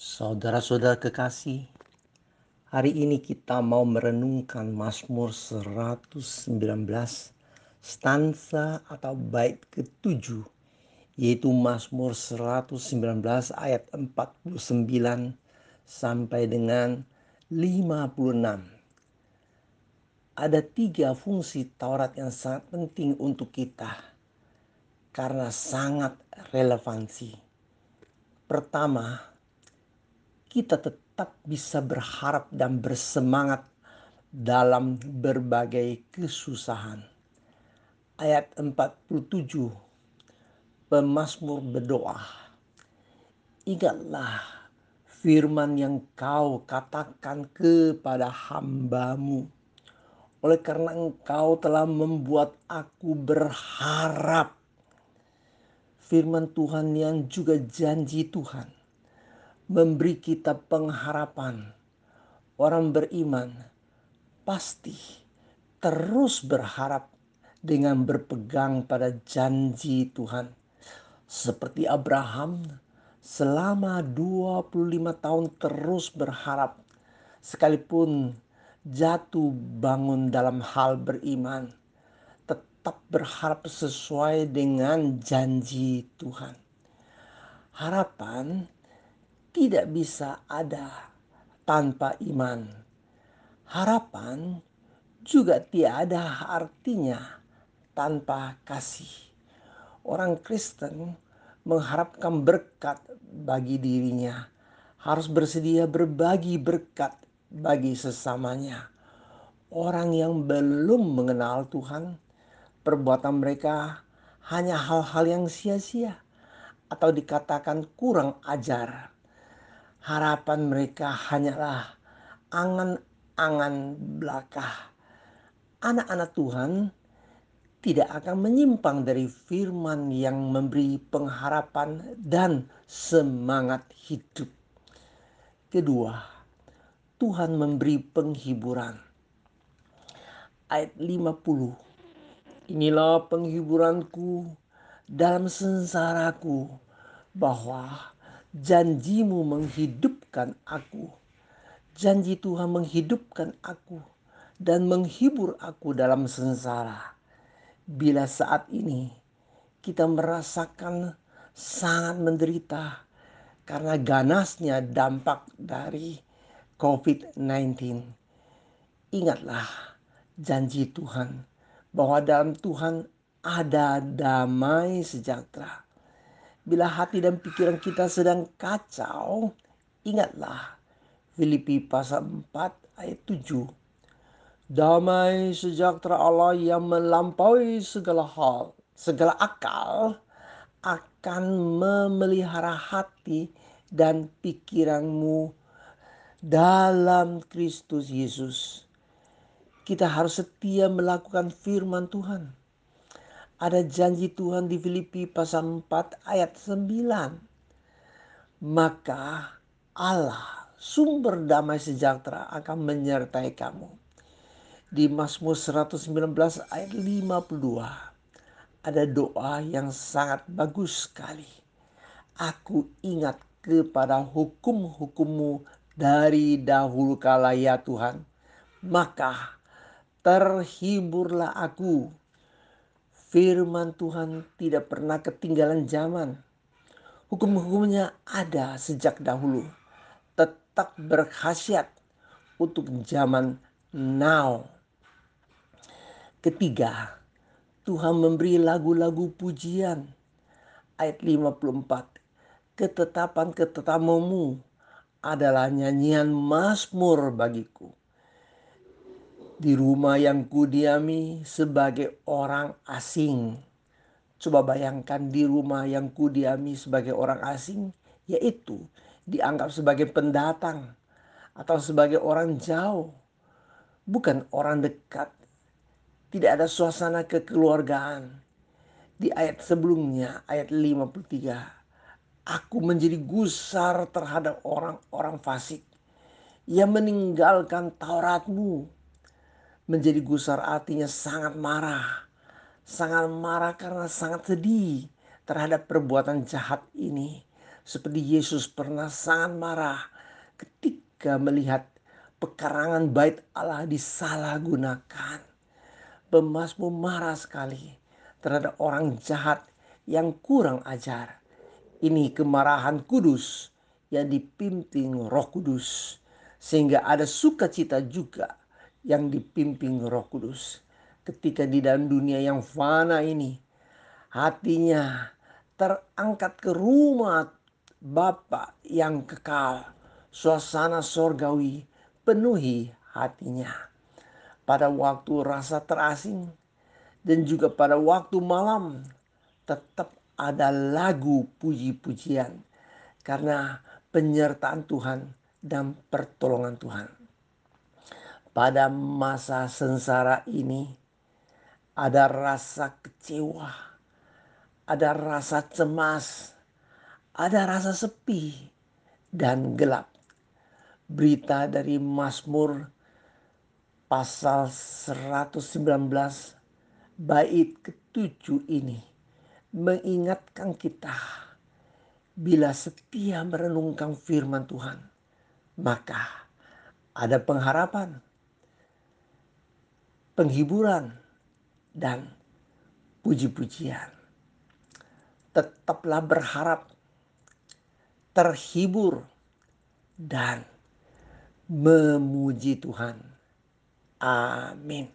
Saudara-saudara kekasih, hari ini kita mau merenungkan Mazmur 119 stansa atau bait ke-7 yaitu Mazmur 119 ayat 49 sampai dengan 56. Ada tiga fungsi Taurat yang sangat penting untuk kita karena sangat relevansi. Pertama, kita tetap bisa berharap dan bersemangat dalam berbagai kesusahan. Ayat 47 Pemazmur berdoa Ingatlah firman yang kau katakan kepada hambamu. Oleh karena engkau telah membuat aku berharap. Firman Tuhan yang juga janji Tuhan memberi kita pengharapan. Orang beriman pasti terus berharap dengan berpegang pada janji Tuhan. Seperti Abraham selama 25 tahun terus berharap sekalipun jatuh bangun dalam hal beriman tetap berharap sesuai dengan janji Tuhan. Harapan tidak bisa ada tanpa iman. Harapan juga tiada artinya tanpa kasih. Orang Kristen mengharapkan berkat bagi dirinya, harus bersedia berbagi berkat bagi sesamanya. Orang yang belum mengenal Tuhan, perbuatan mereka hanya hal-hal yang sia-sia atau dikatakan kurang ajar harapan mereka hanyalah angan-angan belaka. Anak-anak Tuhan tidak akan menyimpang dari firman yang memberi pengharapan dan semangat hidup. Kedua, Tuhan memberi penghiburan. Ayat 50. Inilah penghiburanku dalam sengsaraku bahwa janjimu menghidupkan aku. Janji Tuhan menghidupkan aku dan menghibur aku dalam sengsara. Bila saat ini kita merasakan sangat menderita karena ganasnya dampak dari COVID-19. Ingatlah janji Tuhan bahwa dalam Tuhan ada damai sejahtera Bila hati dan pikiran kita sedang kacau, ingatlah Filipi pasal 4 ayat 7. Damai sejahtera Allah yang melampaui segala hal, segala akal akan memelihara hati dan pikiranmu dalam Kristus Yesus. Kita harus setia melakukan firman Tuhan ada janji Tuhan di Filipi pasal 4 ayat 9. Maka Allah sumber damai sejahtera akan menyertai kamu. Di Mazmur 119 ayat 52 ada doa yang sangat bagus sekali. Aku ingat kepada hukum-hukummu dari dahulu kala ya Tuhan. Maka terhiburlah aku Firman Tuhan tidak pernah ketinggalan zaman. Hukum-hukumnya ada sejak dahulu. Tetap berkhasiat untuk zaman now. Ketiga, Tuhan memberi lagu-lagu pujian. Ayat 54. Ketetapan-ketetapanmu adalah nyanyian Mazmur bagiku di rumah yang kudiami sebagai orang asing. Coba bayangkan di rumah yang kudiami sebagai orang asing, yaitu dianggap sebagai pendatang atau sebagai orang jauh, bukan orang dekat. Tidak ada suasana kekeluargaan. Di ayat sebelumnya, ayat 53, aku menjadi gusar terhadap orang-orang fasik yang meninggalkan Tauratmu menjadi gusar artinya sangat marah. Sangat marah karena sangat sedih terhadap perbuatan jahat ini. seperti Yesus pernah sangat marah ketika melihat pekarangan bait Allah disalahgunakan. Pemasmur marah sekali terhadap orang jahat yang kurang ajar. Ini kemarahan kudus yang dipimpin roh kudus. Sehingga ada sukacita juga yang dipimpin roh kudus. Ketika di dalam dunia yang fana ini hatinya terangkat ke rumah Bapa yang kekal. Suasana sorgawi penuhi hatinya. Pada waktu rasa terasing dan juga pada waktu malam tetap ada lagu puji-pujian karena penyertaan Tuhan dan pertolongan Tuhan. Pada masa sengsara ini ada rasa kecewa ada rasa cemas, ada rasa sepi dan gelap. Berita dari Mazmur pasal 119 bait ketujuh ini mengingatkan kita bila setia merenungkan firman Tuhan maka ada pengharapan, penghiburan, dan puji-pujian tetaplah berharap, terhibur, dan memuji Tuhan. Amin.